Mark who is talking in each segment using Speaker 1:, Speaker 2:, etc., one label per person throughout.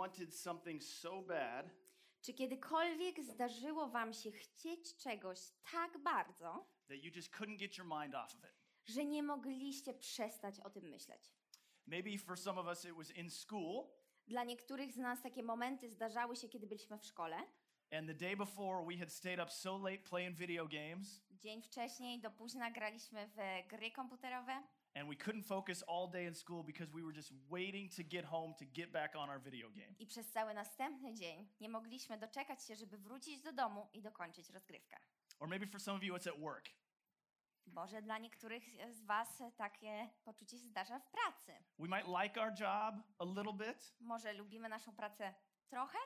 Speaker 1: Wanted something so bad
Speaker 2: Czy kiedykolwiek zdarzyło Wam się chcieć czegoś tak bardzo,
Speaker 1: that you just couldn't get your mind off of it?
Speaker 2: że nie mogliście przestać o tym myśleć?
Speaker 1: Maybe for some of us it was in school,
Speaker 2: Dla niektórych z nas takie momenty zdarzały się, kiedy byliśmy w szkole.
Speaker 1: and the day before we had stayed up so late playing video games,
Speaker 2: Dzień wcześniej do późna graliśmy w gry komputerowe
Speaker 1: and we couldn't focus all day in school because we were just waiting to get home to get back on our video game.
Speaker 2: i przez cały następny dzień nie mogliśmy doczekać się, żeby wrócić do domu i dokończyć rozgrywkę.
Speaker 1: Or maybe for some of you it's at work.
Speaker 2: Może dla niektórych z Was takie poczucie się zdarza w pracy.
Speaker 1: We might like our job a little bit,
Speaker 2: Może lubimy naszą pracę trochę,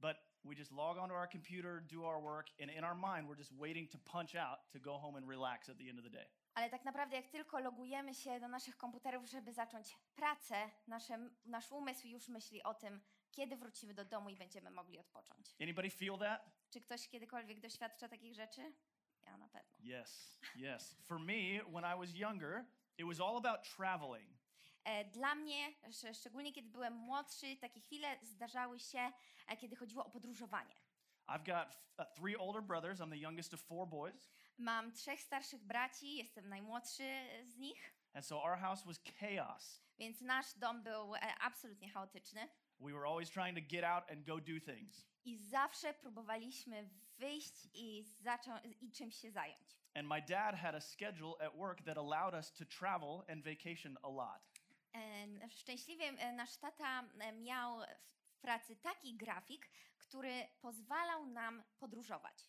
Speaker 1: but we just log onto our computer, do our work, and in our mind we're just waiting to punch out to go home and relax at the end of the day.
Speaker 2: Ale tak naprawdę, jak tylko logujemy się do naszych komputerów, żeby zacząć pracę, nasze, nasz umysł już myśli o tym, kiedy wrócimy do domu i będziemy mogli odpocząć.
Speaker 1: Anybody feel that?
Speaker 2: Czy ktoś kiedykolwiek doświadcza takich rzeczy? Ja na pewno.
Speaker 1: Yes, yes. For me, when I was younger, it was all about traveling.
Speaker 2: E, Dla mnie, sz- szczególnie kiedy byłem młodszy, takie chwile zdarzały się, e, kiedy chodziło o podróżowanie.
Speaker 1: I've got uh, three older brothers. I'm the youngest of four boys.
Speaker 2: Mam trzech starszych braci, jestem najmłodszy z nich,
Speaker 1: And so our house was chaos.
Speaker 2: więc nasz dom był e, absolutnie chaotyczny.
Speaker 1: We were always trying to get out and go do things.
Speaker 2: I zawsze próbowaliśmy wyjść i, zaczą- i czymś się zająć.
Speaker 1: And my dad had a schedule at work that allowed us to travel and vacation a lot.
Speaker 2: E, Szczęśliwie e, nasz tata e, miał w pracy taki grafik, który pozwalał nam podróżować.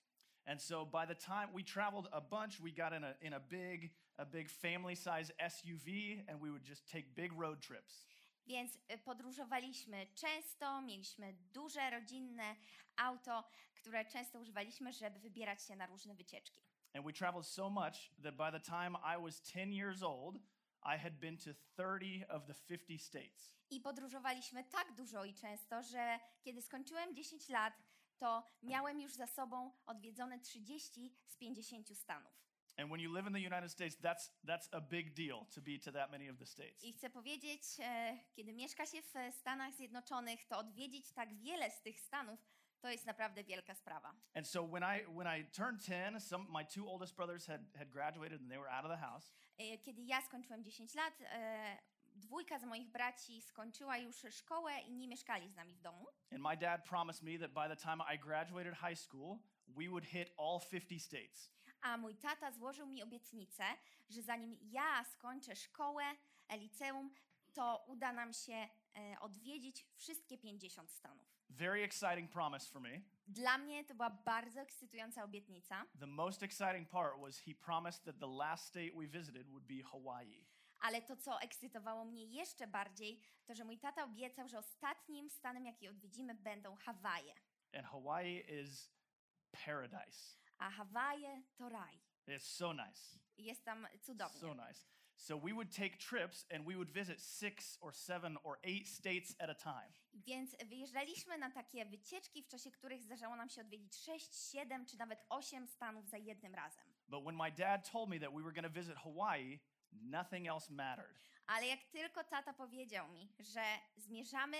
Speaker 1: And so by the time we traveled a bunch, we got in a in a big a big family size SUV and we would just take big road trips.
Speaker 2: Więc e, podróżowaliśmy często, mieliśmy duże rodzinne auto, które często używaliśmy, żeby wybierać się na różne wycieczki.
Speaker 1: And we traveled so much that by the time I was 10 years old, I had been to 30 of the 50 states.
Speaker 2: I podróżowaliśmy tak dużo i często, że kiedy skończyłem 10 lat, to miałem już za sobą odwiedzone 30 z 50 stanów.
Speaker 1: And when you live in the United States, that's that's a big deal to be to that many of the states.
Speaker 2: I chcę powiedzieć, e, kiedy mieszka się w Stanach Zjednoczonych, to odwiedzić tak wiele z tych stanów to jest naprawdę wielka sprawa.
Speaker 1: And so when I when I turned 10, some my two oldest brothers had had graduated and they were out of the house.
Speaker 2: E, Kiedy ja skończyłem 10 lat, e, dwójka z moich braci skończyła już szkołę i nie mieszkali z nami w domu.
Speaker 1: And my dad promised me that by the time I graduated high school, we would hit all 50 states.
Speaker 2: A mój tata złożył mi obietnicę, że zanim ja skończę szkołę, e, liceum, to uda nam się e, odwiedzić wszystkie 50 stanów.
Speaker 1: Very exciting promise for me.
Speaker 2: Dla mnie to była bardzo ekscytująca obietnica,
Speaker 1: The most exciting part was he promised that the last state we visited would be Hawaii.
Speaker 2: Ale to, co ekscytowało mnie jeszcze bardziej, to, że mój tata obiecał, że ostatnim stanem, jaki odwiedzimy, będą Hawaje.
Speaker 1: And Hawaii is paradise.
Speaker 2: A Hawaje to raj.
Speaker 1: It's so nice.
Speaker 2: Jest tam cudownie.
Speaker 1: So nice. So we would take trips and we would visit six or seven or eight states at a time.
Speaker 2: Więc wyjeżdżaliśmy na takie wycieczki, w czasie których zdarzało nam się odwiedzić 6, 7 czy nawet 8 stanów za jednym razem.
Speaker 1: But when my dad told me that we were going to visit Hawaii, nothing else mattered.
Speaker 2: Ale jak tylko tata powiedział mi, że zmierzamy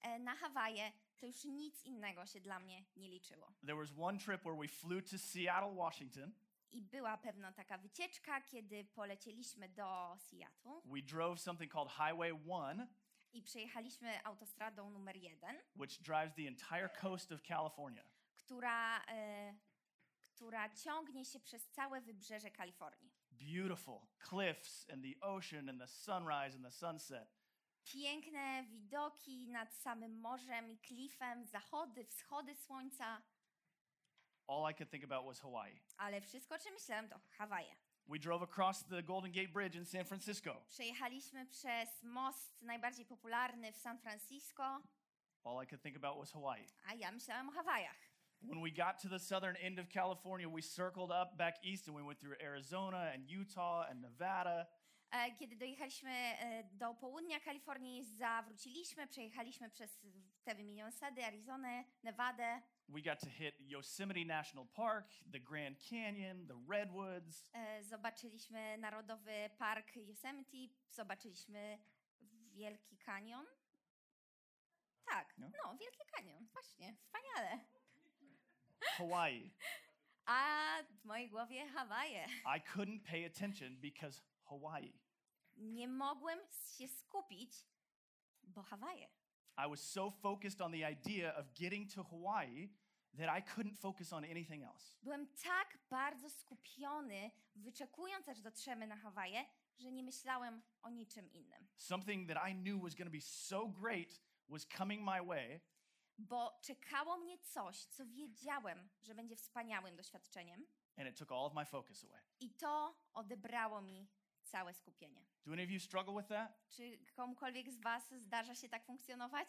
Speaker 2: e, na Hawaje, to już nic innego się dla mnie nie liczyło.
Speaker 1: There was one trip where we flew to Seattle, Washington.
Speaker 2: I była pewna taka wycieczka, kiedy polecieliśmy do Seattle
Speaker 1: We drove something called Highway 1,
Speaker 2: i przejechaliśmy autostradą numer jeden,
Speaker 1: which drives the entire coast of California.
Speaker 2: która, e, która ciągnie się przez całe wybrzeże Kalifornii.
Speaker 1: Beautiful cliffs and the ocean and the sunrise and the sunset.
Speaker 2: Piękne widoki nad samym morzem i klifem, zachody, wschody słońca.
Speaker 1: all I could think about was Hawaii.
Speaker 2: Ale wszystko, o czym myślałem, to Hawaje.
Speaker 1: We drove across the Golden Gate Bridge in San Francisco.
Speaker 2: Przejechaliśmy przez most najbardziej popularny w San Francisco,
Speaker 1: All I could think about was Hawaii.
Speaker 2: a ja myślałem o Hawajach.
Speaker 1: When we got to the southern end of California, we circled up back east and we went through Arizona and Utah and Nevada.
Speaker 2: E, Kiedy dojechaliśmy e, do południa Kalifornii, zawróciliśmy, przejechaliśmy przez te wymienione sady, Arizonę, Nevadę.
Speaker 1: We got to hit Yosemite National Park, the Grand Canyon, the Redwoods.
Speaker 2: E, Zobaczyliśmy Narodowy Park Yosemite, zobaczyliśmy Wielki Kanion. Tak,
Speaker 1: No.
Speaker 2: no, Wielki Kanion, właśnie, wspaniale.
Speaker 1: Hawaii.
Speaker 2: A w mojej głowie Hawaje.
Speaker 1: I couldn't pay attention because Hawaii.
Speaker 2: Nie mogłem się skupić, bo Hawaje.
Speaker 1: I was so focused on the idea of getting to Hawaii that I couldn't focus on anything else.
Speaker 2: Byłem tak bardzo skupiony, wyczekując aż dotrzemy na Hawaje, że nie myślałem o niczym innym.
Speaker 1: Something that I knew was going to be so great was coming my way,
Speaker 2: Bo czekało mnie coś, co wiedziałem, że będzie wspaniałym doświadczeniem,
Speaker 1: and it took all of my focus away.
Speaker 2: i to odebrało mi całe skupienie.
Speaker 1: Do any of you struggle with that?
Speaker 2: Czy komukolwiek z Was zdarza się tak funkcjonować?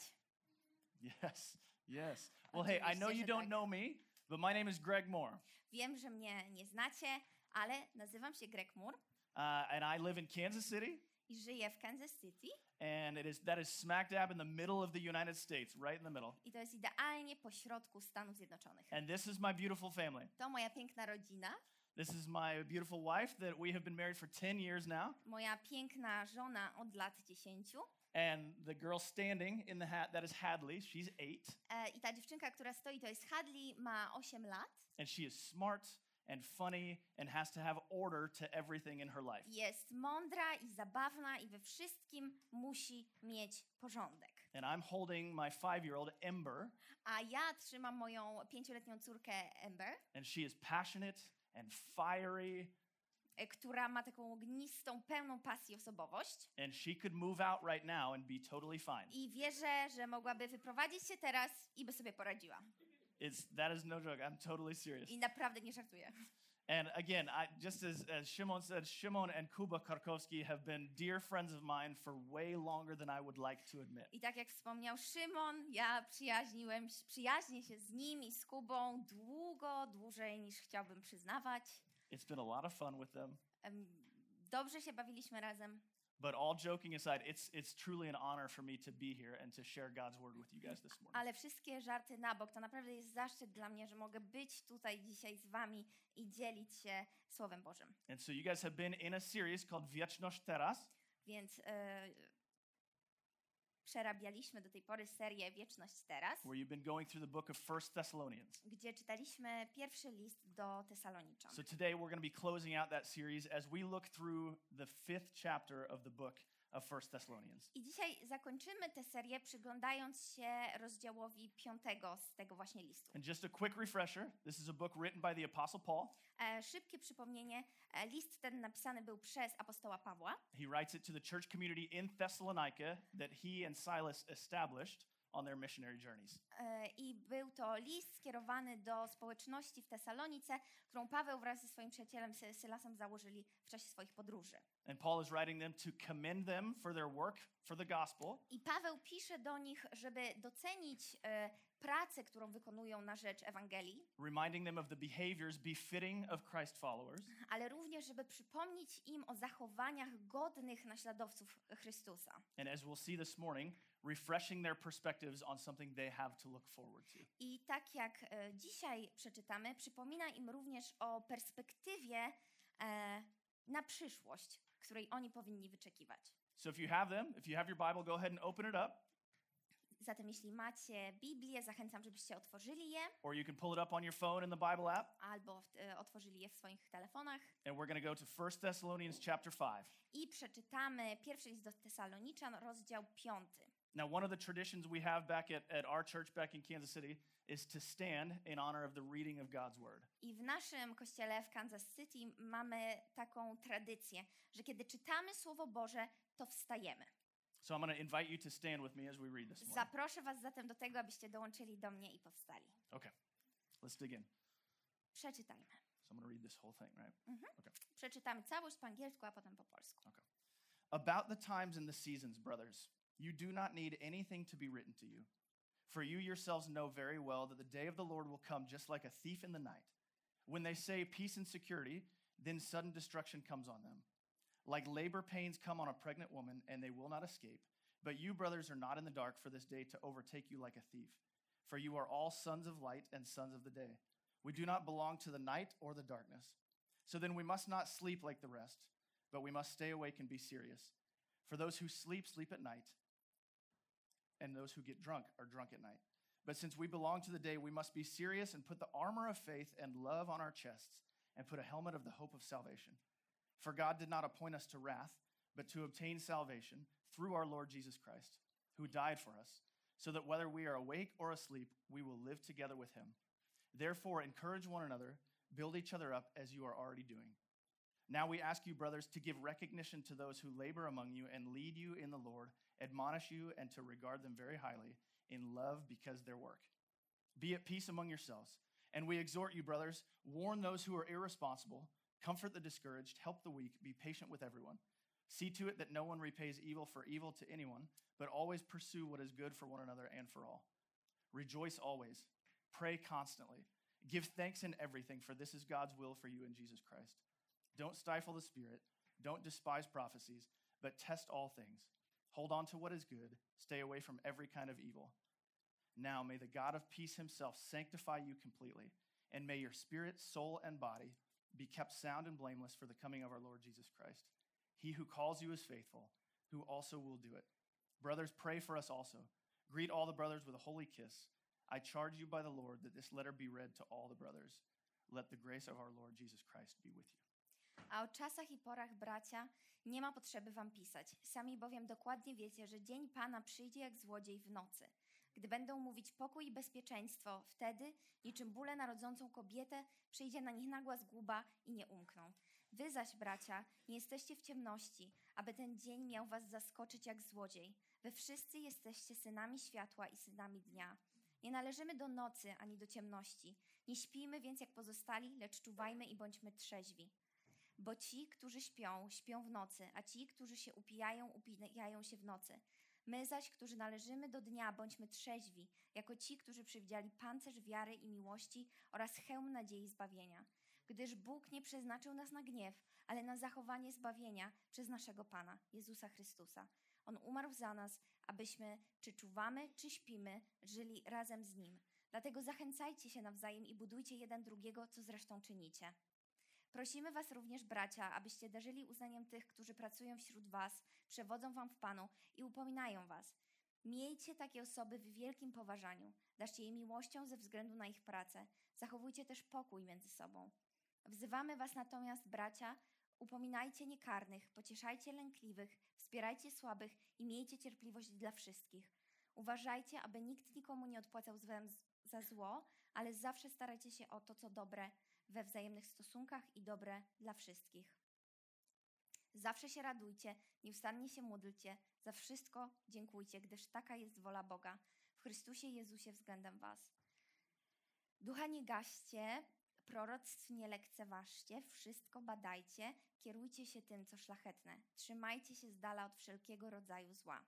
Speaker 1: Yes, yes. Well, hey, I know you don't
Speaker 2: tak.
Speaker 1: know me, but my name is Greg Moore,
Speaker 2: Wiem, że mnie nie znacie, ale nazywam się Greg Moore
Speaker 1: uh, and I live in Kansas City,
Speaker 2: i żyję w Kansas City.
Speaker 1: and it is that is smack dab in the middle of the United States, right in the middle.
Speaker 2: I to jest idealnie pośrodku Stanów Zjednoczonych.
Speaker 1: And this is my beautiful family.
Speaker 2: To moja piękna rodzina,
Speaker 1: This is my beautiful wife that we have been married for 10 years now.
Speaker 2: moja piękna żona od lat 10.
Speaker 1: And the girl standing in the hat, that is Hadley. She's eight.
Speaker 2: E, I ta dziewczynka, która stoi, to jest Hadley, ma 8 lat.
Speaker 1: And she is smart and funny and has to have order to everything in her life.
Speaker 2: Jest mądra i zabawna i we wszystkim musi mieć porządek.
Speaker 1: And I'm holding my five year old Ember,
Speaker 2: A ja trzymam moją pięcioletnią córkę Amber,
Speaker 1: and she is passionate and fiery,
Speaker 2: e, która ma taką ognistą, pełną pasji osobowość.
Speaker 1: and she could move out right now and be totally fine.
Speaker 2: I wierzę, że mogłaby wyprowadzić się teraz i by sobie poradziła.
Speaker 1: It's, that is no joke. I'm totally serious.
Speaker 2: I naprawdę nie żartuję.
Speaker 1: And again, I, just as, as Shimon said, Shimon and Kuba Karkowski have been dear friends of mine for way longer than I would like to admit.
Speaker 2: I tak jak wspomniał Szymon, ja przyjaźniłem, przyjaźnię się z nim i z Kubą długo, dłużej niż chciałbym przyznawać.
Speaker 1: It's been a lot of fun with them.
Speaker 2: Em, Dobrze się bawiliśmy razem.
Speaker 1: But all joking aside, it's, it's truly an honor for me to be here and to share God's word with you guys this morning.
Speaker 2: Ale wszystkie żarty na bok, to naprawdę jest zaszczyt dla mnie, że mogę być tutaj dzisiaj z wami i dzielić się Słowem Bożym.
Speaker 1: And so you guys have been in a series called Wieczność Teraz.
Speaker 2: Więc e, przerabialiśmy do tej pory serię Wieczność Teraz,
Speaker 1: where you've been going through the book of First Thessalonians.
Speaker 2: gdzie czytaliśmy pierwszy list do Tesaloniczan.
Speaker 1: So today we're going to be closing out that series as we look through the fifth chapter of the book of First Thessalonians.
Speaker 2: I dzisiaj zakończymy tę serię przyglądając się rozdziałowi piątego z tego właśnie listu.
Speaker 1: And just a quick refresher this is a book written by the Apostle Paul.
Speaker 2: E, szybkie przypomnienie, e, list ten napisany był przez apostoła Pawła.
Speaker 1: He writes it to the church community in Thessalonica that he and Silas established on their missionary journeys.
Speaker 2: E, I był to list skierowany do społeczności w Tesalonice, którą Paweł wraz ze swoim przyjacielem Sy- Sylasem założyli w czasie swoich podróży.
Speaker 1: And Paul is writing them to commend them for their work for the gospel,
Speaker 2: I Paweł pisze do nich, żeby docenić e, pracę, którą wykonują na rzecz Ewangelii,
Speaker 1: reminding them of the behaviors befitting of Christ followers.
Speaker 2: ale również, żeby przypomnieć im o zachowaniach godnych naśladowców Chrystusa.
Speaker 1: And as we'll see this morning, refreshing their perspectives on something they have to look forward to.
Speaker 2: I tak jak e, dzisiaj przeczytamy, przypomina im również o perspektywie e, na przyszłość, której oni powinni wyczekiwać.
Speaker 1: So if you have them, if you have your Bible, go ahead and open it up,
Speaker 2: Zatem jeśli macie Biblię, zachęcam, żebyście otworzyli je
Speaker 1: or you can pull it up on your phone in the Bible app.
Speaker 2: albo w, e, otworzyli je w swoich telefonach
Speaker 1: And we're going to go to 1 Thessalonians chapter 5.
Speaker 2: i przeczytamy pierwszy list do rozdział 5.
Speaker 1: Now, one of the traditions we have back at, at our church back in Kansas City is to stand in honor of the reading of God's word.
Speaker 2: I w naszym kościele w Kansas City mamy taką tradycję, że kiedy czytamy Słowo Boże, to wstajemy.
Speaker 1: So I'm going to invite you to stand with me as we read this morning.
Speaker 2: Zaproszę Was zatem do tego, abyście dołączyli do mnie i powstali.
Speaker 1: Okay, let's dig in.
Speaker 2: Przeczytajmy.
Speaker 1: So I'm going to read this whole thing, right? Mhm.
Speaker 2: Przeczytamy całość po angielsku, a potem po polsku.
Speaker 1: About the times and the seasons, brothers, you do not need anything to be written to you. For you yourselves know very well that the day of the Lord will come just like a thief in the night. When they say peace and security, then sudden destruction comes on them. Like labor pains come on a pregnant woman, and they will not escape. But you, brothers, are not in the dark for this day to overtake you like a thief. For you are all sons of light and sons of the day. We do not belong to the night or the darkness. So then we must not sleep like the rest, but we must stay awake and be serious. For those who sleep, sleep at night, and those who get drunk are drunk at night. But since we belong to the day, we must be serious and put the armor of faith and love on our chests and put a helmet of the hope of salvation. For God did not appoint us to wrath, but to obtain salvation through our Lord Jesus Christ, who died for us, so that whether we are awake or asleep, we will live together with him. Therefore, encourage one another, build each other up as you are already doing. Now we ask you, brothers, to give recognition to those who labor among you and lead you in the Lord, admonish you, and to regard them very highly in love because their work. Be at peace among yourselves. And we exhort you, brothers, warn those who are irresponsible, comfort the discouraged, help the weak, be patient with everyone. See to it that no one repays evil for evil to anyone, but always pursue what is good for one another and for all. Rejoice always, pray constantly, give thanks in everything, for this is God's will for you in Jesus Christ. Don't stifle the Spirit, don't despise prophecies, but test all things. Hold on to what is good, stay away from every kind of evil. Now may the God of peace himself sanctify you completely, and may your spirit, soul, and body be kept sound and blameless for the coming of our Lord Jesus Christ. He who calls you is faithful, who also will do it. Brothers, pray for us also. Greet all the brothers with a holy kiss. I charge you by the Lord that this letter be read to all the brothers. Let the grace of our Lord Jesus Christ be with you.
Speaker 2: A o czasach i porach, bracia, nie ma potrzeby wam pisać. Sami bowiem dokładnie wiecie, że dzień Pana przyjdzie jak złodziej w nocy. Gdy będą mówić pokój i bezpieczeństwo, wtedy, niczym bóle narodzącą kobietę, przyjdzie na nich nagła zguba i nie umkną. Wy zaś, bracia, nie jesteście w ciemności, aby ten dzień miał was zaskoczyć jak złodziej. Wy wszyscy jesteście synami światła i synami dnia. Nie należymy do nocy ani do ciemności. Nie śpijmy więc jak pozostali, lecz czuwajmy i bądźmy trzeźwi. Bo ci, którzy śpią, śpią w nocy, a ci, którzy się upijają, upijają się w nocy. My zaś, którzy należymy do dnia, bądźmy trzeźwi, jako ci, którzy przewidzieli pancerz wiary i miłości oraz hełm nadziei zbawienia. Gdyż Bóg nie przeznaczył nas na gniew, ale na zachowanie zbawienia przez naszego Pana, Jezusa Chrystusa. On umarł za nas, abyśmy, czy czuwamy, czy śpimy, żyli razem z Nim. Dlatego zachęcajcie się nawzajem i budujcie jeden drugiego, co zresztą czynicie. Prosimy Was również, bracia, abyście darzyli uznaniem tych, którzy pracują wśród Was, przewodzą Wam w Panu i upominają Was. Miejcie takie osoby w wielkim poważaniu, daszcie je miłością ze względu na ich pracę. Zachowujcie też pokój między sobą. Wzywamy Was natomiast, bracia, upominajcie niekarnych, pocieszajcie lękliwych, wspierajcie słabych i miejcie cierpliwość dla wszystkich. Uważajcie, aby nikt nikomu nie odpłacał za zło, ale zawsze starajcie się o to, co dobre we wzajemnych stosunkach i dobre dla wszystkich. Zawsze się radujcie, nieustannie się módlcie, za wszystko dziękujcie, gdyż taka jest wola Boga w Chrystusie Jezusie względem Was. Ducha nie gaście, proroctw nie lekceważcie, wszystko badajcie, kierujcie się tym, co szlachetne, trzymajcie się z dala od wszelkiego rodzaju zła.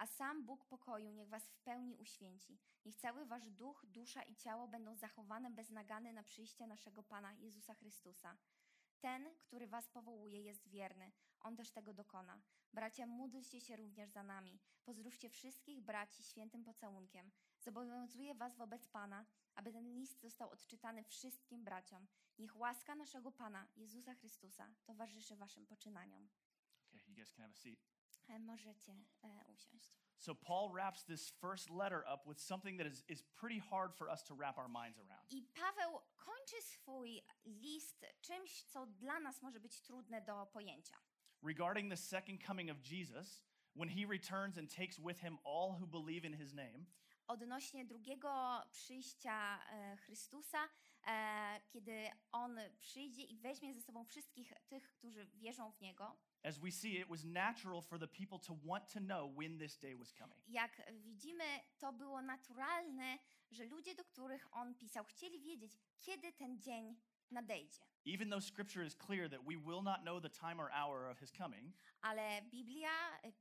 Speaker 2: A sam Bóg pokoju niech was w pełni uświęci. Niech cały wasz duch, dusza i ciało będą zachowane bez nagany na przyjście naszego Pana Jezusa Chrystusa. Ten, który was powołuje, jest wierny. On też tego dokona. Bracia, módlcie się również za nami. Pozdrówcie wszystkich braci świętym pocałunkiem. Zobowiązuję was wobec Pana, aby ten list został odczytany wszystkim braciom. Niech łaska naszego Pana Jezusa Chrystusa towarzyszy waszym poczynaniom.
Speaker 1: Okay, you guys can have a seat.
Speaker 2: E, Możecie e, usiąść.
Speaker 1: So Paul wraps this first letter up with something that is, is pretty hard for us to wrap our minds around.
Speaker 2: I Paweł kończy swój list czymś, co dla nas może być trudne do pojęcia.
Speaker 1: Regarding the second coming of Jesus, when he returns and takes with him all who believe in his name,
Speaker 2: Odnośnie drugiego przyjścia e, Chrystusa, e, kiedy On przyjdzie i weźmie ze sobą wszystkich tych, którzy wierzą w Niego,
Speaker 1: As we see, it was natural for the people to want to know when this day was coming.
Speaker 2: Jak widzimy, to było naturalne, że ludzie, do których on pisał, chcieli wiedzieć, kiedy ten dzień nadejdzie.
Speaker 1: Even though scripture is clear that we will not know the time or hour of his coming,
Speaker 2: Ale Biblia,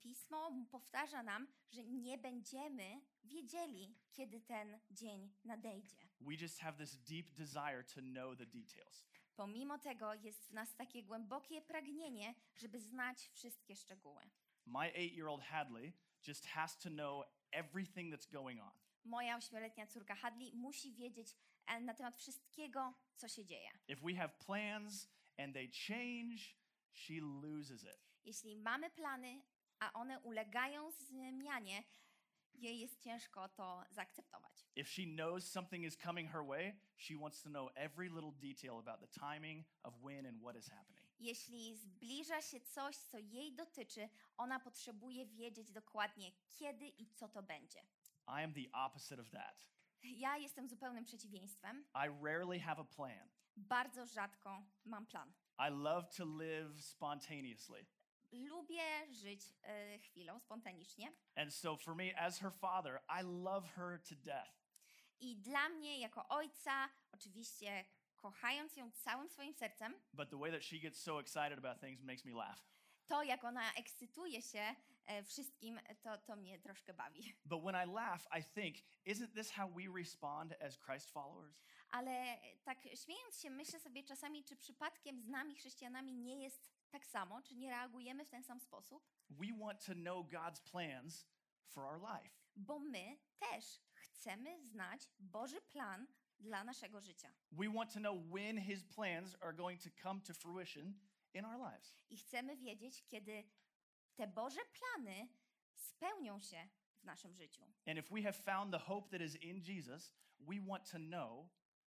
Speaker 2: pismo powtarza nam, że nie będziemy wiedzieli, kiedy ten dzień nadejdzie.
Speaker 1: we just have this deep desire to know the details.
Speaker 2: Pomimo tego jest w nas takie głębokie pragnienie, żeby znać wszystkie szczegóły.
Speaker 1: My eight year old Hadley just has to know everything that's going on.
Speaker 2: Moja ośmioletnia córka Hadley musi wiedzieć e, na temat wszystkiego, co się dzieje.
Speaker 1: If we have plans and they change, she loses it.
Speaker 2: Jeśli mamy plany, a one ulegają zmianie, jej jest ciężko to zaakceptować.
Speaker 1: If she knows something is coming her way, she wants to know every little detail about the timing of when and what is happening.
Speaker 2: Jeśli zbliża się coś, co jej dotyczy, ona potrzebuje wiedzieć dokładnie, kiedy i co to będzie.
Speaker 1: I am the opposite of that.
Speaker 2: Ja jestem zupełnym przeciwieństwem.
Speaker 1: I rarely have a plan.
Speaker 2: Bardzo rzadko mam plan.
Speaker 1: I love to live spontaneously.
Speaker 2: Lubię żyć e, chwilą, spontanicznie.
Speaker 1: And so for me, as her father, I love her to death.
Speaker 2: I dla mnie, jako ojca, oczywiście kochając ją całym swoim sercem,
Speaker 1: But the way that she gets so excited about things makes me laugh.
Speaker 2: to jak ona ekscytuje się e, wszystkim, to, to mnie troszkę bawi.
Speaker 1: But when I laugh, I think, isn't this how we respond as Christ followers?
Speaker 2: Ale tak śmiejąc się, myślę sobie czasami, czy przypadkiem z nami, chrześcijanami, nie jest tak samo, czy nie reagujemy w ten sam sposób,
Speaker 1: We want to know God's plans for our life.
Speaker 2: bo my też chcemy znać Boży plan dla naszego życia.
Speaker 1: We want to know when His plans are going to come to fruition in our lives.
Speaker 2: I chcemy wiedzieć, kiedy te Boże plany spełnią się w naszym życiu.
Speaker 1: And if we have found the hope that is in Jesus, we want to know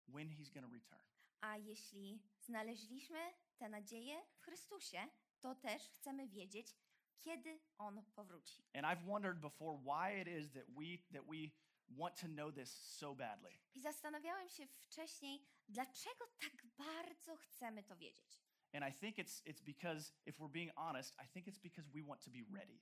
Speaker 1: when He's going to return.
Speaker 2: A jeśli znaleźliśmy tę nadzieję w Chrystusie, to też chcemy wiedzieć, kiedy On powróci.
Speaker 1: And I've wondered before why it is that we that we want to know this so badly.
Speaker 2: I zastanawiałem się wcześniej, dlaczego tak bardzo chcemy to wiedzieć.
Speaker 1: And I think it's it's because if we're being honest, I think it's because we want to be ready.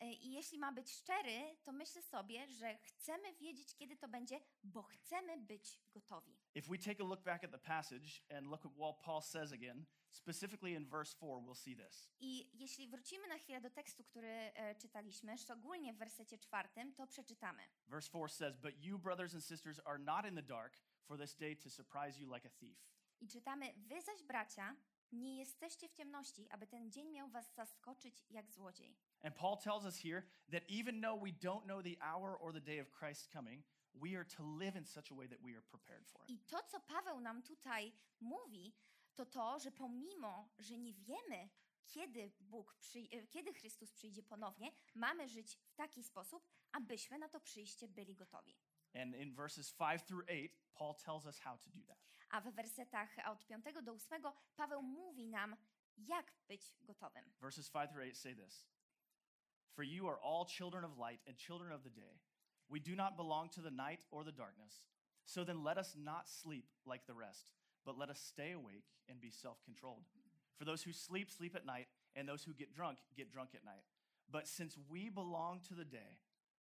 Speaker 2: E, I jeśli ma być szczery, to myślę sobie, że chcemy wiedzieć, kiedy to będzie, bo chcemy być gotowi.
Speaker 1: If we take a look back at the passage and look at what Paul says again, specifically in verse 4, we'll see this.
Speaker 2: I jeśli wrócimy na chwilę do tekstu, który e, czytaliśmy, szczególnie w wersecie czwartym, to przeczytamy.
Speaker 1: Verse 4 says, But you, brothers and sisters, are not in the dark for this day to surprise you like a thief.
Speaker 2: I czytamy: Wy zaś, bracia, nie jesteście w ciemności, aby ten dzień miał was zaskoczyć jak złodziej.
Speaker 1: And Paul tells us here that even though we don't know the hour or the day of Christ's coming, we are to live in such a way that we are prepared for it.
Speaker 2: I to, co Paweł nam tutaj mówi, to to, że pomimo, że nie wiemy, kiedy Bóg przyj- e, kiedy Chrystus przyjdzie ponownie, mamy żyć w taki sposób, abyśmy na to przyjście byli gotowi.
Speaker 1: And in verses 5 through 8, Paul tells us how to do that.
Speaker 2: A w wersetach od 5 do 8 Paweł mówi nam, jak być gotowym.
Speaker 1: Verses 5 through 8 say this For you are all children of light and children of the day. We do not belong to the night or the darkness. So then let us not sleep like the rest, but let us stay awake and be self controlled. For those who sleep, sleep at night, and those who get drunk, get drunk at night. But since we belong to the day,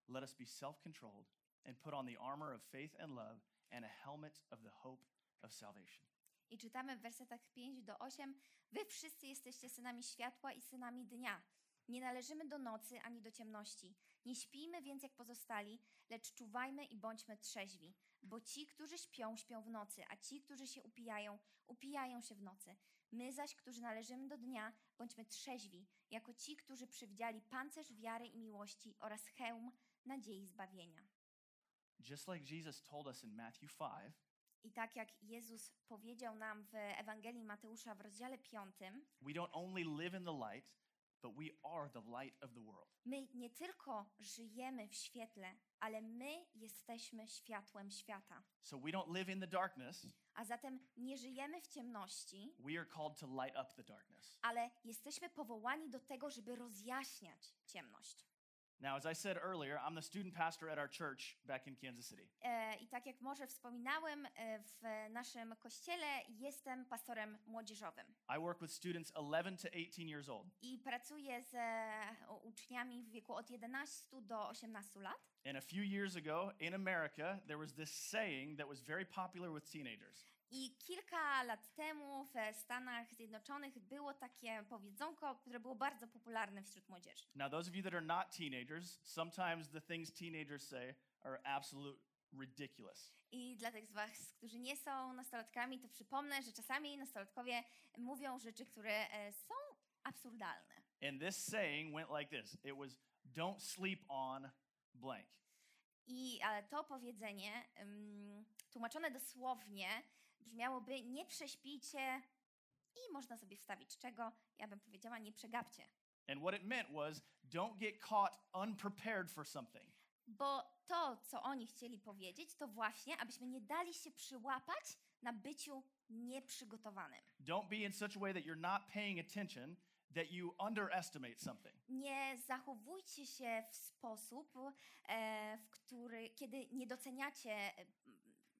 Speaker 1: let us be self controlled and put on the armor of faith and love and a helmet of the hope of salvation.
Speaker 2: I czytamy w wersetach 5 do 8: Wy wszyscy jesteście synami światła i synami dnia. Nie należymy do nocy ani do ciemności. Nie śpijmy więc jak pozostali, lecz czuwajmy i bądźmy trzeźwi. Bo ci, którzy śpią, śpią w nocy, a ci, którzy się upijają, upijają się w nocy. My zaś, którzy należymy do dnia, bądźmy trzeźwi, jako ci, którzy przywdziali pancerz wiary i miłości oraz hełm nadziei zbawienia.
Speaker 1: Just like Jesus told us in Matthew 5,
Speaker 2: I tak jak Jezus powiedział nam w Ewangelii Mateusza w rozdziale 5,
Speaker 1: we don't only live in the light, but we are the light of the world.
Speaker 2: My nie tylko żyjemy w świetle, ale my jesteśmy światłem świata.
Speaker 1: So we don't live in the darkness,
Speaker 2: A zatem nie żyjemy w ciemności,
Speaker 1: we are called to light up the darkness.
Speaker 2: ale jesteśmy powołani do tego, żeby rozjaśniać ciemność.
Speaker 1: Now, as I said earlier, I'm the student pastor at our church back in Kansas City.
Speaker 2: E, I tak jak może wspominałem, e, w naszym kościele jestem pastorem młodzieżowym
Speaker 1: I work with students 11 to 18 years old.
Speaker 2: i pracuję z e, uczniami w wieku od 11 do 18 lat.
Speaker 1: And a few years ago in America, there was this saying that was very popular with teenagers.
Speaker 2: I kilka lat temu w Stanach Zjednoczonych było takie powiedzonko, które było bardzo popularne wśród młodzieży.
Speaker 1: Now, those of you that are not teenagers, sometimes the things teenagers say are absolute ridiculous.
Speaker 2: I dla tych z Was, którzy nie są nastolatkami, to przypomnę, że czasami nastolatkowie mówią rzeczy, które e, są absurdalne.
Speaker 1: And this saying went like this it was, don't sleep on blank.
Speaker 2: I ale to powiedzenie, ym, tłumaczone dosłownie, brzmiałoby nie prześpijcie i można sobie wstawić czego, ja bym powiedziała nie przegapcie.
Speaker 1: And what it meant was, don't get caught unprepared for something.
Speaker 2: Bo to, co oni chcieli powiedzieć, to właśnie, abyśmy nie dali się przyłapać na byciu nieprzygotowanym.
Speaker 1: Don't be in such a way that you're not paying attention that you underestimate something.
Speaker 2: Nie zachowujcie się w sposób, e, w który, kiedy nie doceniacie e,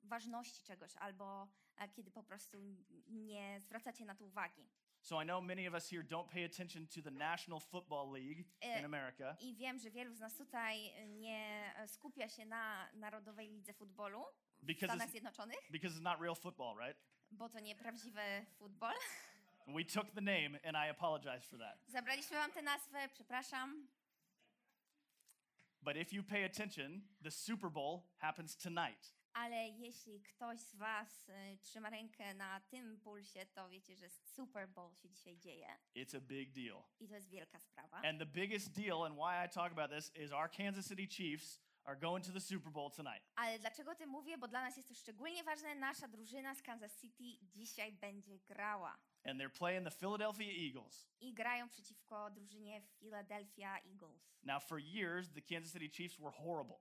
Speaker 2: ważności czegoś albo kiedy po prostu nie zwracacie na to uwagi.
Speaker 1: So I know many of us here don't pay attention to the National Football League
Speaker 2: Eh,
Speaker 1: in America
Speaker 2: I wiem, że wielu z nas tutaj nie skupia się na Narodowej Lidze Futbolu w Stanach Zjednoczonych,
Speaker 1: because it's not real football, right?
Speaker 2: bo to nie prawdziwy futbol.
Speaker 1: We took the name and I apologize for that.
Speaker 2: Zabraliśmy wam tę nazwę, przepraszam.
Speaker 1: But if you pay attention, the Super Bowl happens tonight.
Speaker 2: Ale jeśli ktoś z was y, trzyma rękę na tym pulsie, to wiecie, że Super Bowl się dzisiaj dzieje
Speaker 1: It's a big deal.
Speaker 2: i to jest wielka sprawa.
Speaker 1: And the biggest deal and why I talk about this is our Kansas City Chiefs are going to the Super Bowl tonight.
Speaker 2: Ale dlaczego o tym mówię? Bo dla nas jest to szczególnie ważne. Nasza drużyna z Kansas City dzisiaj będzie grała.
Speaker 1: And they're playing the Philadelphia Eagles.
Speaker 2: I grają przeciwko drużynie Philadelphia Eagles.
Speaker 1: Now, for years, the Kansas City Chiefs were horrible.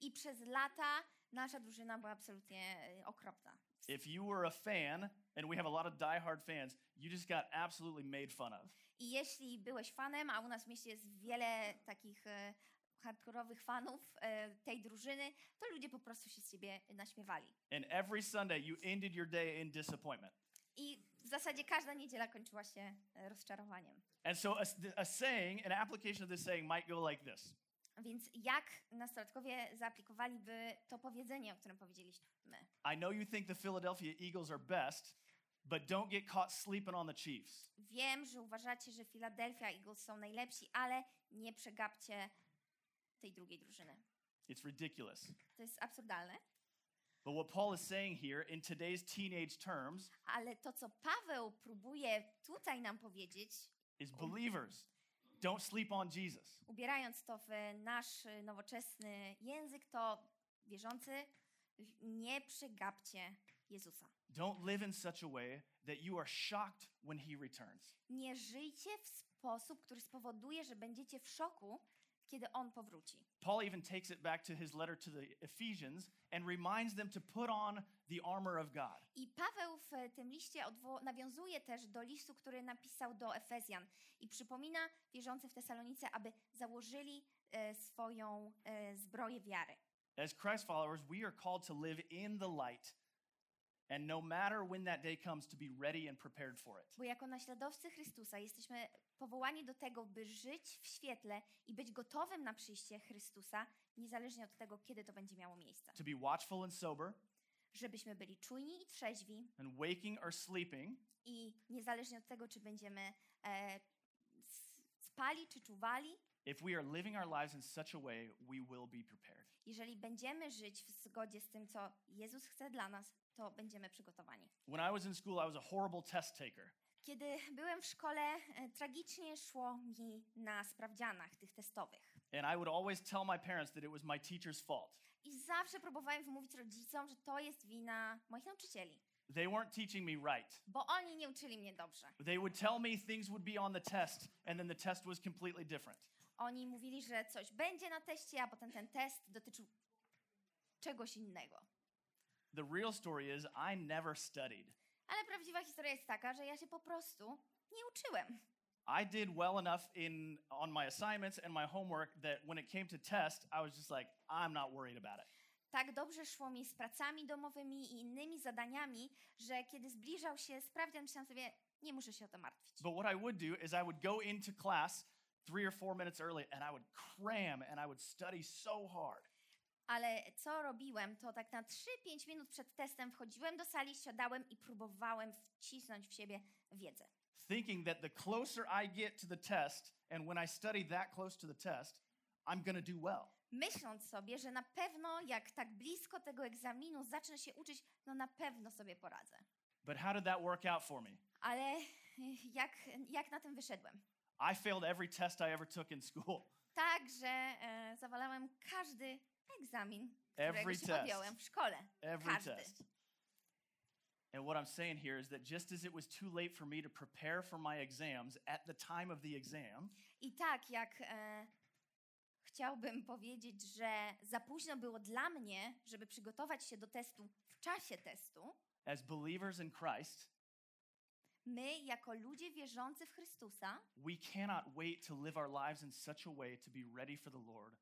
Speaker 2: I przez lata nasza drużyna była absolutnie y, okropna.
Speaker 1: If you were a fan, and we have a lot of diehard fans, you just got absolutely made fun of.
Speaker 2: I jeśli byłeś fanem, a u nas w mieście jest wiele takich e, hardkorowych fanów e, tej drużyny, to ludzie po prostu się z ciebie naśmiewali.
Speaker 1: And every Sunday, you ended your day in disappointment.
Speaker 2: I w zasadzie każda niedziela kończyła się rozczarowaniem.
Speaker 1: And so, a, a saying, an application of this saying might go like this
Speaker 2: Więc jak nastolatkowie zaaplikowaliby to powiedzenie, o którym powiedzieliśmy?
Speaker 1: I know you think the Philadelphia Eagles are best, but don't get caught sleeping on the Chiefs.
Speaker 2: Wiem, że uważacie, że Philadelphia Eagles są najlepsi, ale nie przegapcie tej drugiej drużyny.
Speaker 1: It's ridiculous.
Speaker 2: To jest absurdalne,
Speaker 1: But what Paul is saying here in today's teenage terms
Speaker 2: ale to, co Paweł próbuje tutaj nam powiedzieć,
Speaker 1: is believers, don't sleep on Jesus.
Speaker 2: ubierając to w nasz y, nowoczesny język, to wierzący, nie przegapcie Jezusa.
Speaker 1: Don't live in such a way that you are shocked when he returns.
Speaker 2: Nie żyjcie w sposób, który spowoduje, że będziecie w szoku, kiedy On powróci.
Speaker 1: Paul even takes it back to his letter to the Ephesians and reminds them to put on the armor of God.
Speaker 2: I Paweł w tym liście nawiązuje też do listu, który napisał do Efezjan i przypomina wierzącym w Tesalonice, aby założyli e, swoją e, zbroję wiary.
Speaker 1: As Christ followers, we are called to live in the light. And no matter when that day comes, to be ready and prepared for it.
Speaker 2: Bo jako naśladowcy Chrystusa jesteśmy powołani do tego, by żyć w świetle i być gotowym na przyjście Chrystusa, niezależnie od tego, kiedy to będzie miało miejsce.
Speaker 1: To be watchful and sober,
Speaker 2: Żebyśmy byli czujni i trzeźwi
Speaker 1: and waking or sleeping,
Speaker 2: i niezależnie od tego, czy będziemy e, spali czy czuwali,
Speaker 1: if we are living our lives in such a way, we will be prepared.
Speaker 2: jeżeli będziemy żyć w zgodzie z tym, co Jezus chce dla nas, to będziemy przygotowani.
Speaker 1: When I was in school, I was a horrible test taker.
Speaker 2: Kiedy byłem w szkole, e, tragicznie szło mi na sprawdzianach tych testowych.
Speaker 1: And I would always tell my parents that it was my teacher's fault.
Speaker 2: I zawsze próbowałem wymówić rodzicom, że to jest wina moich nauczycieli,
Speaker 1: They weren't teaching me right.
Speaker 2: bo oni nie uczyli mnie dobrze.
Speaker 1: They would tell me things would be on the test, and then the test was completely different.
Speaker 2: Oni mówili, że coś będzie na teście, a potem ten test dotyczył czegoś innego.
Speaker 1: The real story is, I never studied.
Speaker 2: Ale prawdziwa historia jest taka, że ja się po prostu nie uczyłem.
Speaker 1: I did well enough in on my assignments and my homework that when it came to test, I was just like, I'm not worried about it.
Speaker 2: Tak dobrze szło mi z pracami domowymi i innymi zadaniami, że kiedy zbliżał się sprawdzian, myślałam sobie, nie muszę się o to martwić.
Speaker 1: But what I would do is I would go into class three or four minutes early and I would cram and I would study so hard.
Speaker 2: Ale co robiłem, to tak na 3-5 minut przed testem wchodziłem do sali, siadałem i próbowałem wcisnąć w siebie wiedzę.
Speaker 1: Thinking that the closer I get to the test, and when I study that close to the test, I'm going to do well.
Speaker 2: Myśląc sobie, że na pewno jak tak blisko tego egzaminu zacznę się uczyć, no na pewno sobie poradzę.
Speaker 1: But how did that work out for me?
Speaker 2: Ale y, jak, jak na tym wyszedłem?
Speaker 1: I failed every test I ever took in school.
Speaker 2: Tak, że e, zawalałem każdy egzamin, którego
Speaker 1: Every
Speaker 2: się
Speaker 1: test.
Speaker 2: podjąłem w szkole.
Speaker 1: Every
Speaker 2: Każdy.
Speaker 1: test. And what I'm saying here is that just as it was too late for me to prepare for my exams at the time of the exam,
Speaker 2: I tak, jak e, chciałbym powiedzieć, że za późno było dla mnie, żeby przygotować się do testu w czasie testu,
Speaker 1: as believers in Christ,
Speaker 2: my, jako ludzie wierzący w Chrystusa,
Speaker 1: we cannot wait to live our lives in such a way to be ready for the Lord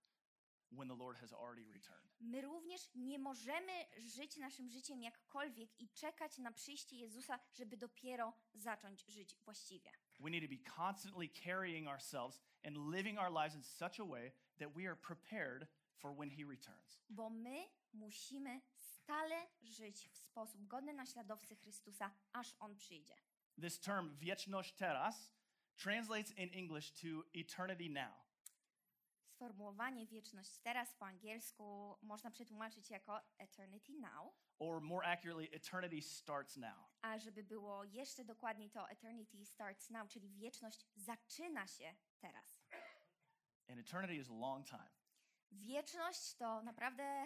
Speaker 1: when the Lord has already returned.
Speaker 2: my również nie możemy żyć naszym życiem jakkolwiek i czekać na przyjście Jezusa, żeby dopiero zacząć żyć właściwie.
Speaker 1: We need to be constantly carrying ourselves and living our lives in such a way that we are prepared for when He returns.
Speaker 2: Bo my musimy stale żyć w sposób godny naśladowcy Chrystusa, aż On przyjdzie.
Speaker 1: This term, wieczność teraz, translates in English to eternity now.
Speaker 2: Sformułowanie wieczność teraz po angielsku można przetłumaczyć jako eternity now,
Speaker 1: Or more accurately, eternity starts now.
Speaker 2: a żeby było jeszcze dokładniej to eternity starts now, czyli wieczność zaczyna się teraz.
Speaker 1: And eternity is a long time.
Speaker 2: Wieczność to naprawdę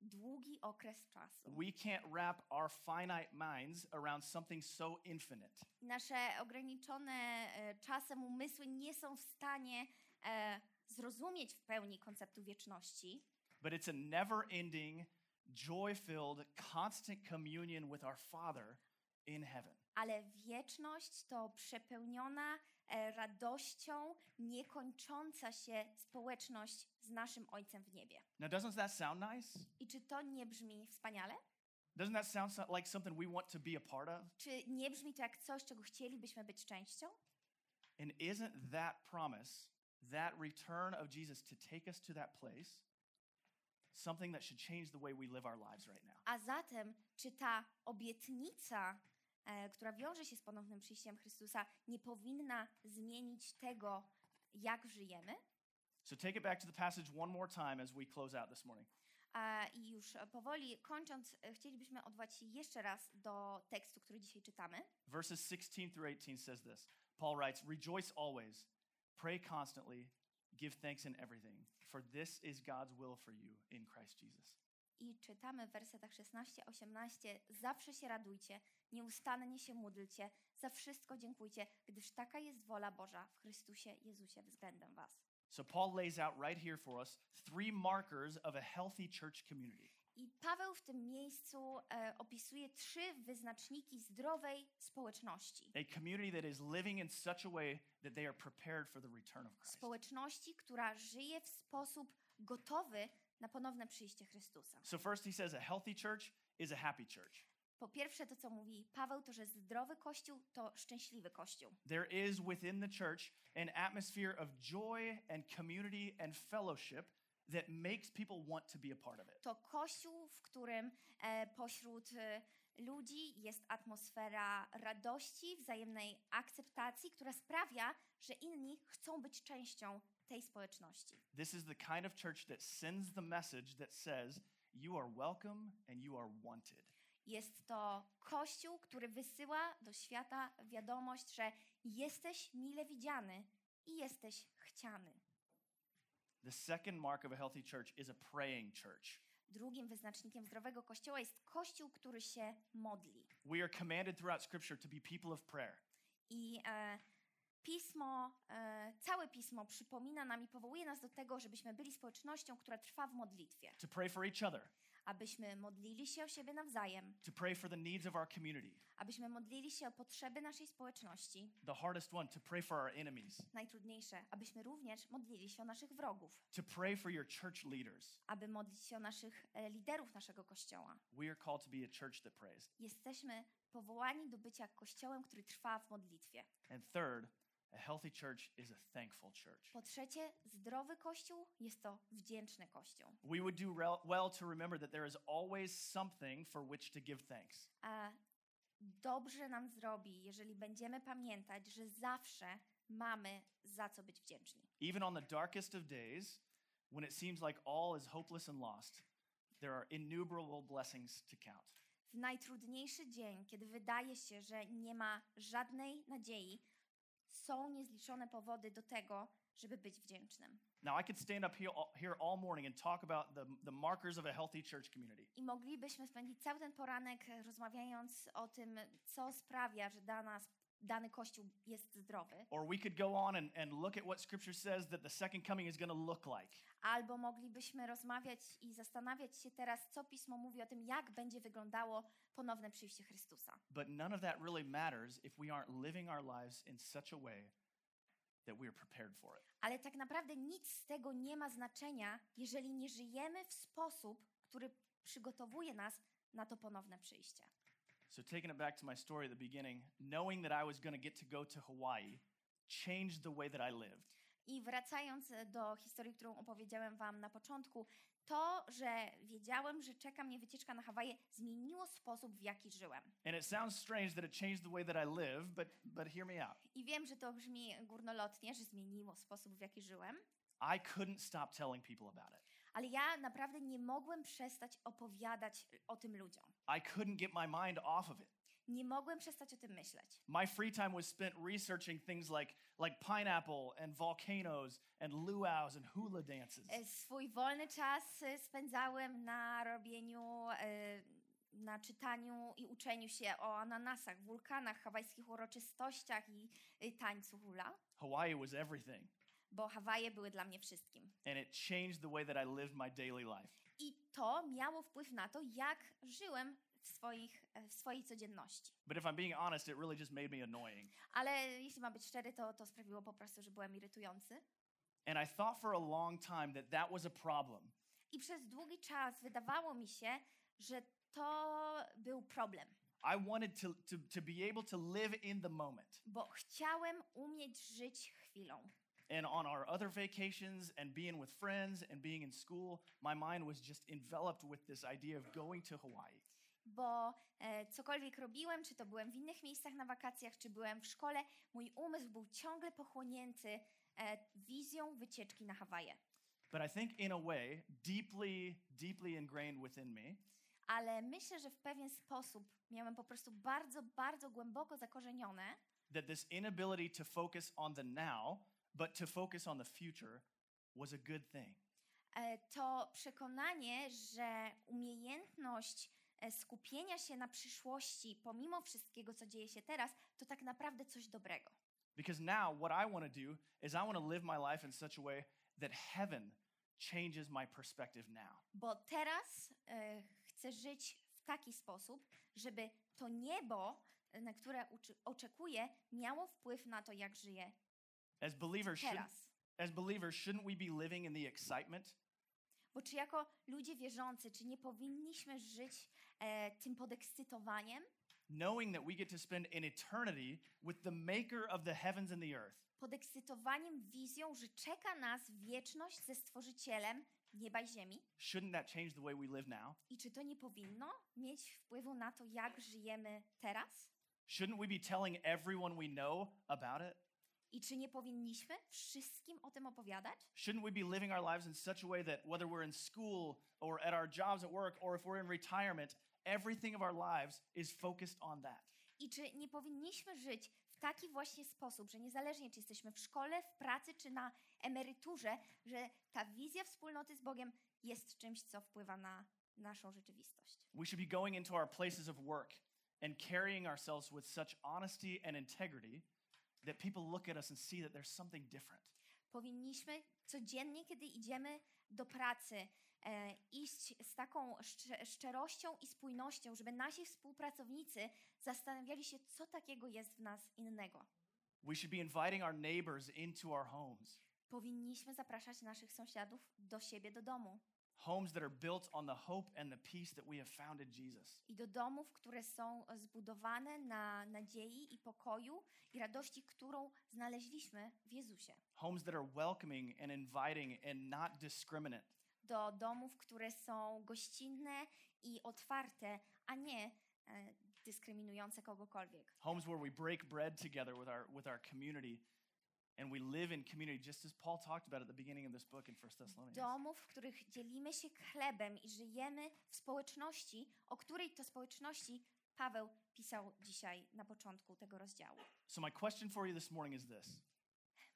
Speaker 2: długi okres czasu.
Speaker 1: We can't wrap our finite minds around something so infinite.
Speaker 2: Nasze ograniczone e, czasem umysły nie są w stanie e, zrozumieć w pełni konceptu wieczności,
Speaker 1: But it's a never ending, joy filled, constant communion with our Father in heaven.
Speaker 2: ale wieczność to przepełniona e, radością, niekończąca się społeczność z naszym Ojcem w niebie.
Speaker 1: Now, doesn't that sound nice?
Speaker 2: I czy to nie brzmi wspaniale?
Speaker 1: Doesn't that sound so- like something we want to be a part of?
Speaker 2: Czy nie brzmi to jak coś, czego chcielibyśmy być częścią?
Speaker 1: And isn't that promise, that return of Jesus to take us to that place, something that should change the way we live our lives right now?
Speaker 2: A zatem, czy ta obietnica, e, która wiąże się z ponownym przyjściem Chrystusa, nie powinna zmienić tego, jak żyjemy?
Speaker 1: So take it back to the passage one more time as we close out this morning.
Speaker 2: I już powoli kończąc, chcielibyśmy odwołać się jeszcze raz do tekstu, który dzisiaj czytamy.
Speaker 1: Verses 16 through 18 says this Paul writes, Rejoice always, pray constantly, give thanks in everything, for this is God's will for you in Christ Jesus.
Speaker 2: I czytamy w wersetach 16-18: Zawsze się radujcie, nieustannie się módlcie, za wszystko dziękujcie, gdyż taka jest wola Boża w Chrystusie Jezusie względem Was.
Speaker 1: So Paul lays out right here for us three markers of a healthy church community.
Speaker 2: I Paweł w tym miejscu e, opisuje trzy wyznaczniki zdrowej społeczności.
Speaker 1: A community that is living in such a way that they are prepared for the return of Christ.
Speaker 2: Społeczności, która żyje w sposób gotowy na ponowne przyjście Chrystusa.
Speaker 1: So, first, he says a healthy church is a happy church.
Speaker 2: Po pierwsze, to co mówi Paweł, to że zdrowy kościół to szczęśliwy kościół.
Speaker 1: There is within the church an atmosphere of joy and community and fellowship that makes people want to be a part of it.
Speaker 2: To kościół, w którym e, pośród e, ludzi jest atmosfera radości, wzajemnej akceptacji, która sprawia, że inni chcą być częścią tej społeczności.
Speaker 1: This is the kind of church that sends the message that says, You are welcome and you are wanted.
Speaker 2: Jest to kościół, który wysyła do świata wiadomość, że jesteś mile widziany i jesteś chciany.
Speaker 1: The second mark of a healthy church is a praying church.
Speaker 2: Drugim wyznacznikiem zdrowego kościoła jest kościół, który się modli.
Speaker 1: We are commanded throughout Scripture to be people of prayer.
Speaker 2: I e, pismo, e, całe pismo przypomina nam i powołuje nas do tego, żebyśmy byli społecznością, która trwa w modlitwie.
Speaker 1: to pray for each other,
Speaker 2: abyśmy modlili się o siebie nawzajem,
Speaker 1: to pray for the needs of our community.
Speaker 2: abyśmy modlili się o potrzeby naszej społeczności.
Speaker 1: The hardest one, to pray for our enemies,
Speaker 2: Najtrudniejsze, abyśmy również modlili się o naszych wrogów,
Speaker 1: to pray for your church leaders.
Speaker 2: aby modlić się o naszych e, liderów naszego kościoła.
Speaker 1: We are called to be a church that prays.
Speaker 2: Jesteśmy powołani do bycia kościołem, który trwa w modlitwie.
Speaker 1: And third, a healthy church is a thankful church.
Speaker 2: Po trzecie, zdrowy kościół jest to wdzięczny kościół.
Speaker 1: We would do well to remember that there is always something for which to give thanks.
Speaker 2: A dobrze nam zrobi, jeżeli będziemy pamiętać, że zawsze mamy za co być wdzięczni.
Speaker 1: Even on the darkest of days, when it seems like all is hopeless and lost, there are innumerable blessings to count.
Speaker 2: W najtrudniejszy dzień, kiedy wydaje się, że nie ma żadnej nadziei, są niezliczone powody do tego, żeby być wdzięcznym.
Speaker 1: Now, I could stand up here all, morning and talk about the, the markers of a healthy church community.
Speaker 2: I moglibyśmy spędzić cały ten poranek rozmawiając o tym, co sprawia, że dana, dany kościół jest zdrowy.
Speaker 1: Or we could go on and, and look at what Scripture says that the second coming is going to look like.
Speaker 2: Albo moglibyśmy rozmawiać i zastanawiać się teraz, co pismo mówi o tym, jak będzie wyglądało ponowne przyjście Chrystusa.
Speaker 1: But none of that really matters if we aren't living our lives in such a way that we are prepared for it.
Speaker 2: Ale tak naprawdę nic z tego nie ma znaczenia, jeżeli nie żyjemy w sposób, który przygotowuje nas na to ponowne przyjście.
Speaker 1: So, taking it back to my story at the beginning, knowing that I was going to get to go to Hawaii changed the way that I lived.
Speaker 2: I wracając e, do historii, którą opowiedziałem Wam na początku, to, że wiedziałem, że czeka mnie wycieczka na Hawaje, zmieniło sposób, w jaki żyłem.
Speaker 1: And it sounds strange that it changed the way that I live, but, but hear me out.
Speaker 2: I wiem, że to brzmi górnolotnie, że zmieniło sposób, w jaki żyłem,
Speaker 1: I couldn't stop telling people about it.
Speaker 2: ale ja naprawdę nie mogłem przestać opowiadać o tym ludziom.
Speaker 1: I couldn't get my mind off of it.
Speaker 2: Nie mogłem przestać o tym myśleć.
Speaker 1: My free time was spent researching things like, like pineapple and volcanoes and luau's and hula dances.
Speaker 2: E, Swój wolny czas e, spędzałem na robieniu, e, na czytaniu i uczeniu się o ananasach, wulkanach, hawajskich uroczystościach i tańcu hula,
Speaker 1: Hawaii was everything.
Speaker 2: bo Hawaje były dla mnie wszystkim.
Speaker 1: And it changed the way that I lived my daily life.
Speaker 2: To miało wpływ na to, jak żyłem w, swoich, w swojej codzienności.
Speaker 1: But if I'm being honest, it really just made me annoying.
Speaker 2: Ale jeśli mam być szczery, to, to sprawiło po prostu, że byłem irytujący.
Speaker 1: And I thought for a long time that that was a problem.
Speaker 2: I przez długi czas wydawało mi się, że to był problem.
Speaker 1: I wanted to, to, to be able to live in the moment.
Speaker 2: bo chciałem umieć żyć chwilą.
Speaker 1: And on our other vacations and being with friends and being in school, my mind was just enveloped with this idea of going to Hawaii.
Speaker 2: Bo e, cokolwiek robiłem, czy to byłem w innych miejscach na wakacjach, czy byłem w szkole, mój umysł był ciągle pochłonięty e, wizją wycieczki na Hawaje.
Speaker 1: But I think, in a way, deeply, deeply ingrained within me,
Speaker 2: Ale myślę, że w pewien sposób miałem po prostu bardzo, bardzo głęboko zakorzenione,
Speaker 1: that this inability to focus on the now, but to focus on the future, was a good thing.
Speaker 2: e, to przekonanie, że umiejętność e, skupienia się na przyszłości, pomimo wszystkiego, co dzieje się teraz, to tak naprawdę coś dobrego.
Speaker 1: Because now, what I want to do is I want to live my life in such a way that heaven changes my perspective now.
Speaker 2: Bo teraz e, chcę żyć w taki sposób, żeby to niebo, na które oczekuję, miało wpływ na to, jak żyję
Speaker 1: As believers,
Speaker 2: teraz.
Speaker 1: as believers, shouldn't we be living in the excitement
Speaker 2: Bo czy jako ludzie wierzący, czy nie powinniśmy żyć e, tym podekscytowaniem,
Speaker 1: knowing that we get to spend an eternity with the maker of the heavens and the earth?
Speaker 2: podekscytowaniem wizją, że czeka nas wieczność ze Stworzycielem nieba i ziemi?
Speaker 1: Shouldn't that change the way we live now?
Speaker 2: I czy to nie powinno mieć wpływu na to, jak żyjemy teraz?
Speaker 1: Shouldn't we be telling everyone we know about it?
Speaker 2: I czy nie powinniśmy wszystkim o tym opowiadać?
Speaker 1: Shouldn't we be living our lives in such a way that whether we're in school or at our jobs at work or if we're in retirement, everything of our lives is focused on that?
Speaker 2: I czy nie powinniśmy żyć w taki właśnie sposób, że niezależnie czy jesteśmy w szkole, w pracy czy na emeryturze, że ta wizja wspólnoty z Bogiem jest czymś, co wpływa na naszą rzeczywistość?
Speaker 1: We should be going into our places of work and carrying ourselves with such honesty and integrity that people look at us and see that there's something different.
Speaker 2: Powinniśmy codziennie, kiedy idziemy do pracy, e, iść z taką szcze- szczerością i spójnością, żeby nasi współpracownicy zastanawiali się, co takiego jest w nas innego.
Speaker 1: We should be inviting our neighbors into our homes,
Speaker 2: Powinniśmy zapraszać naszych sąsiadów do siebie do domu
Speaker 1: homes that are built on the hope and the peace that we have found in Jesus.
Speaker 2: i do domów, które są zbudowane na nadziei i pokoju i radości, którą znaleźliśmy w Jezusie.
Speaker 1: Homes that are welcoming and inviting and not discriminate.
Speaker 2: Do domów, które są gościnne i otwarte, a nie e, dyskryminujące kogokolwiek.
Speaker 1: Homes where we break bread together with our with our community and we live in community just as Paul talked about at the beginning of this book in 1 Thessalonians.
Speaker 2: Domów, w których dzielimy się chlebem i żyjemy w społeczności, o której to społeczności Paweł pisał dzisiaj na początku tego rozdziału.
Speaker 1: So my question for you this morning is this.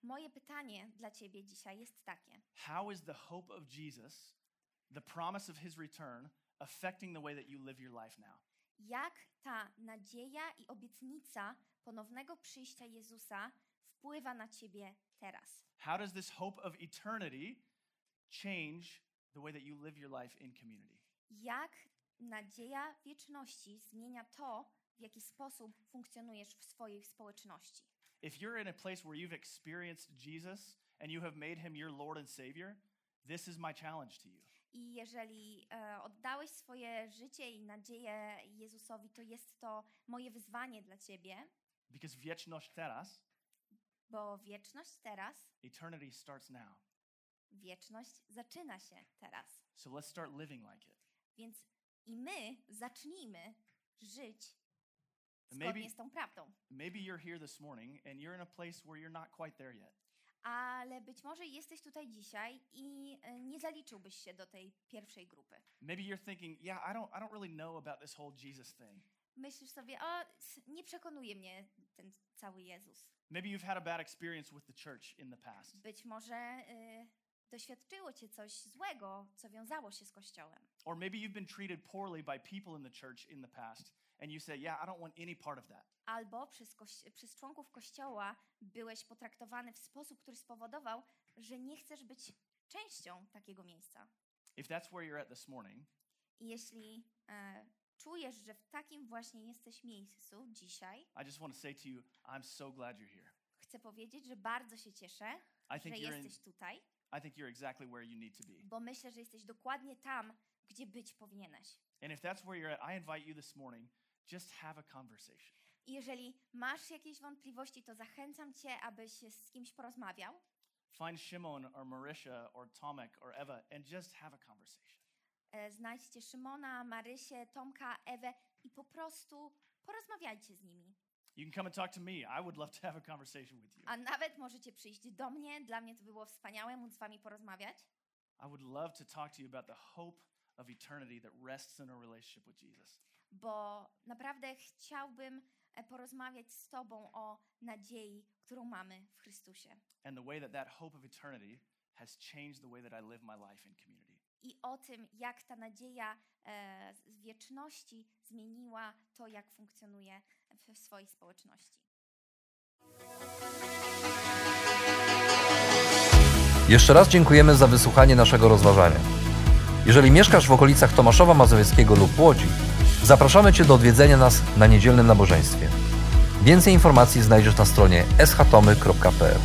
Speaker 2: Moje pytanie dla ciebie dzisiaj jest takie:
Speaker 1: How is the hope of Jesus, the promise of his return, affecting the way that you live your life now?
Speaker 2: jak ta nadzieja i obietnica ponownego przyjścia Jezusa wpływa na ciebie teraz?
Speaker 1: How does this hope of eternity change the way that you live your life in community?
Speaker 2: Jak nadzieja wieczności zmienia to, w jaki sposób funkcjonujesz w swojej społeczności?
Speaker 1: If you're in a place where you've experienced Jesus and you have made him your Lord and Savior, this is my challenge to you.
Speaker 2: I jeżeli e, oddałeś swoje życie i nadzieję Jezusowi, to jest to moje wyzwanie dla ciebie,
Speaker 1: Because wieczność teraz,
Speaker 2: bo wieczność teraz,
Speaker 1: eternity starts now.
Speaker 2: wieczność zaczyna się teraz.
Speaker 1: So let's start living like it.
Speaker 2: Więc i my zacznijmy żyć zgodnie z tą prawdą.
Speaker 1: Maybe you're here this morning and you're in a place where you're not quite there yet.
Speaker 2: Ale być może jesteś tutaj dzisiaj i e, nie zaliczyłbyś się do tej pierwszej grupy.
Speaker 1: Maybe you're thinking, yeah, I don't, I don't really know about this whole Jesus thing.
Speaker 2: Myślisz sobie, o, nie przekonuje mnie ten cały Jezus.
Speaker 1: Maybe you've had a bad experience with the church in the past.
Speaker 2: Być może y, doświadczyło cię coś złego, co wiązało się z Kościołem.
Speaker 1: Or maybe you've been treated poorly by people in the church in the past, and you say, yeah, I don't want any part of that.
Speaker 2: Albo przez, przez członków Kościoła byłeś potraktowany w sposób, który spowodował, że nie chcesz być częścią takiego miejsca.
Speaker 1: If that's where you're at this morning,
Speaker 2: I jeśli e, czujesz, że w takim właśnie jesteś miejscu dzisiaj,
Speaker 1: I just want to say to you, I'm so glad you're here.
Speaker 2: chcę powiedzieć, że bardzo się cieszę,
Speaker 1: I
Speaker 2: że
Speaker 1: think you're in,
Speaker 2: jesteś tutaj,
Speaker 1: I think you're exactly where you need to be.
Speaker 2: bo myślę, że jesteś dokładnie tam, gdzie być powinieneś.
Speaker 1: And if that's where you're at, I invite you this morning, just have a conversation.
Speaker 2: I jeżeli masz jakieś wątpliwości, to zachęcam cię, abyś z kimś porozmawiał.
Speaker 1: Find Shimon or Marisha or Tomek or Eva and just have a conversation.
Speaker 2: E, Znajdźcie Szymona, Marysię, Tomka, Ewę i po prostu porozmawiajcie z nimi.
Speaker 1: You can come and talk to me. I would love to have a conversation with you.
Speaker 2: A nawet możecie przyjść do mnie. Dla mnie to było wspaniałe móc z wami porozmawiać,
Speaker 1: I would love to talk to you about the hope of eternity that rests in a relationship with Jesus.
Speaker 2: bo naprawdę chciałbym e, porozmawiać z tobą o nadziei, którą mamy w Chrystusie.
Speaker 1: and the way that that hope of eternity has changed the way that I live my life in community.
Speaker 2: I o tym, jak ta nadzieja e, z wieczności zmieniła to, jak funkcjonuje w swojej społeczności.
Speaker 3: Jeszcze raz dziękujemy za wysłuchanie naszego rozważania. Jeżeli mieszkasz w okolicach Tomaszowa Mazowieckiego lub Łodzi, zapraszamy Cię do odwiedzenia nas na niedzielnym nabożeństwie. Więcej informacji znajdziesz na stronie schatomy.pl.